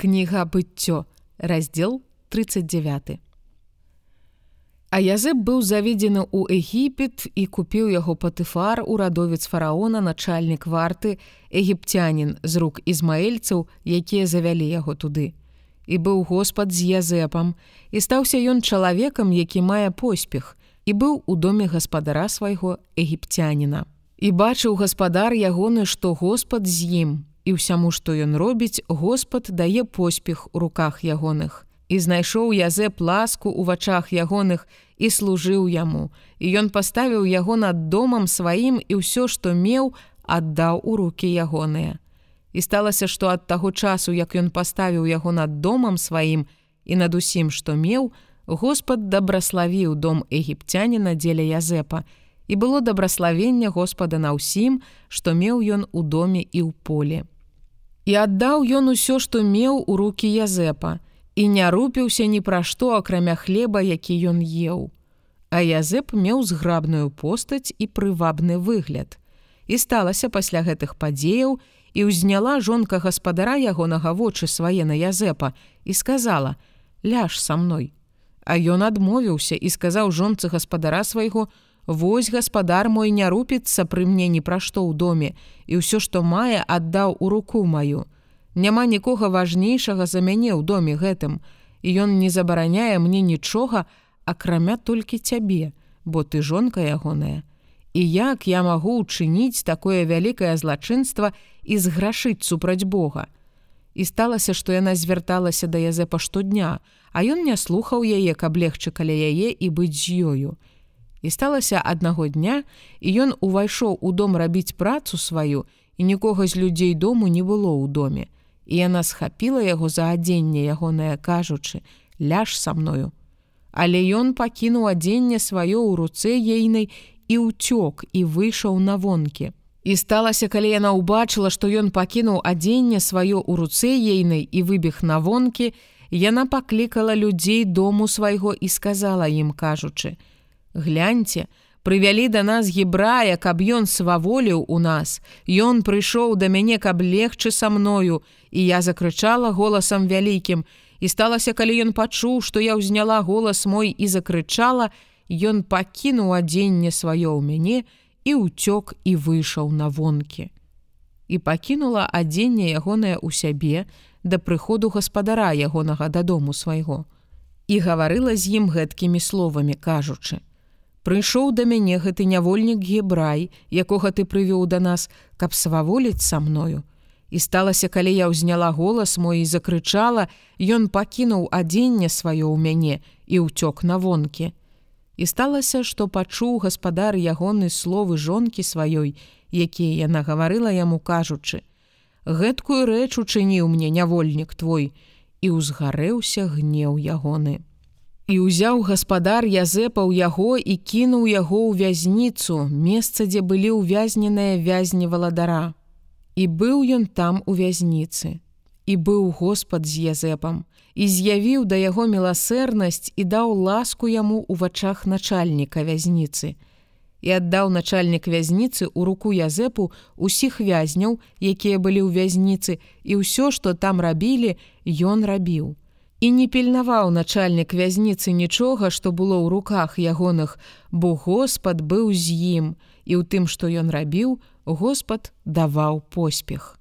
Кніга быццё, раздзел 39. А Язэп быў заведзены ў Егіпет і купіў яго патыфар урадовец фараона начальнік варты егіпцянін з рук ізмаэльцаў, якія завялі яго туды. І быў Господ з Язэпам, і стаўся ён чалавекам, які мае поспех, і быў у доме гаспадара свайго егіпцяніна. І бачыў гаспадар ягоны, што Господ з ім, і ўсяму, што ён робіць, Господ дае поспех у руках ягоных. І знайшоў язэп ласку ў вачах ягоных і служыў яму. І ён паставіў яго над домам сваім і ўсё, што меў, аддаў у руки ягоныя. І сталася, што ад таго часу, як ён паставіў яго над домам сваім і над усім, што меў, Господ дабраславіў дом егіпцяніна дзеля Язэпа, і было дабраславенне Господа на ўсім, што меў ён у доме і ў поле. І аддаў ён усё, што меў у руки Язэпа, і не рупіўся ні пра што, акрамя хлеба, які ён еў. А Язэп меў зграбную постаць і прывабны выгляд. І сталася пасля гэтых падзеяў і ўзняла жонка гаспадара ягонага вочы свае на Язэпа і сказала: « Ляж са мной. А ён адмовіўся і сказаў жонцы гаспадара свайго, Вось гаспадар мой не рупіцца пры мне ні пра што ў доме, і ўсё, што мае, аддаў у руку маю. Няма нікога важнейшага за мяне ў доме гэтым, і ён не забараняе мне нічога, акрамя толькі цябе, бо ты жонка ягоная. І як я магу учыніць такое вялікае злачынства і зграшыць супраць Бога. І сталася, што яна звярталася да Язэпа штодня, а ён не слухаў яе, каб легчы каля яе і быць з ёю. І сталася аднаго дня, і ён увайшоў у дом рабіць працу сваю, і нікога з людзей дому не было ў доме. І яна схапіла яго за адзенне ягонае, кажучы: ляж са мною. Але ён пакінуў адзенне сваё ў руцэ ейнай і ўцёк і выйшаў на вонкі. І сталася, калі яна ўбачыла, што ён пакінуў адзенне сваё ў руцэ ейнай і выбег на вонкі, яна паклікала людзей дому свайго і сказала ім, кажучы: « Гляньце, прывялі да нас гебрая, каб ён сваволіў у нас. Ён прыйшоў да мяне, каб легчы са мною, і я закрычала голасам вялікім. І сталася, калі ён пачуў, што я ўзняла голас мой і закрычала, ён пакінуў адзенне сваё ў мяне і ўцёк і выйшаў на вонкі. І пакінула адзенне ягонае ў сябе да прыходу гаспадара ягонага дадому свайго. І гаварыла з ім гэткімі словамі, кажучы: Прыйшоў да мяне гэты нявольнік гебрай, якога ты прывёў да нас, каб сваволіць са мною. І сталася, калі я ўзняла голас мой і закрычала, ён пакінуў адзенне сваё ў мяне і ўцёк на вонкі. І сталася, што пачуў гаспадар ягоны словы жонкі сваёй, якія яна гаварыла яму кажучы: « Гэткую рэч учыніў мне нявольнік твой, і ўзгарэўся гнеў ягоны. І ўзяў гаспадар Язэпа ў яго і кінуў яго ў вязніцу, месца, дзе былі ўвязненыя вязні валадара. І быў ён там у вязніцы. І быў Господ з Язэпам, і з'явіў да яго міласэрнасць і даў ласку яму ў вачах начальніка вязніцы. І аддаў начальнік вязніцы ў руку Язэпу усіх вязняў, якія былі ў вязніцы, і ўсё, што там рабілі, ён рабіў. І не пільнаваў начальнік вязніцы нічога, што было ў руках ягоных, бо Господ быў з ім, і ў тым, што ён рабіў, Господ даваў поспех.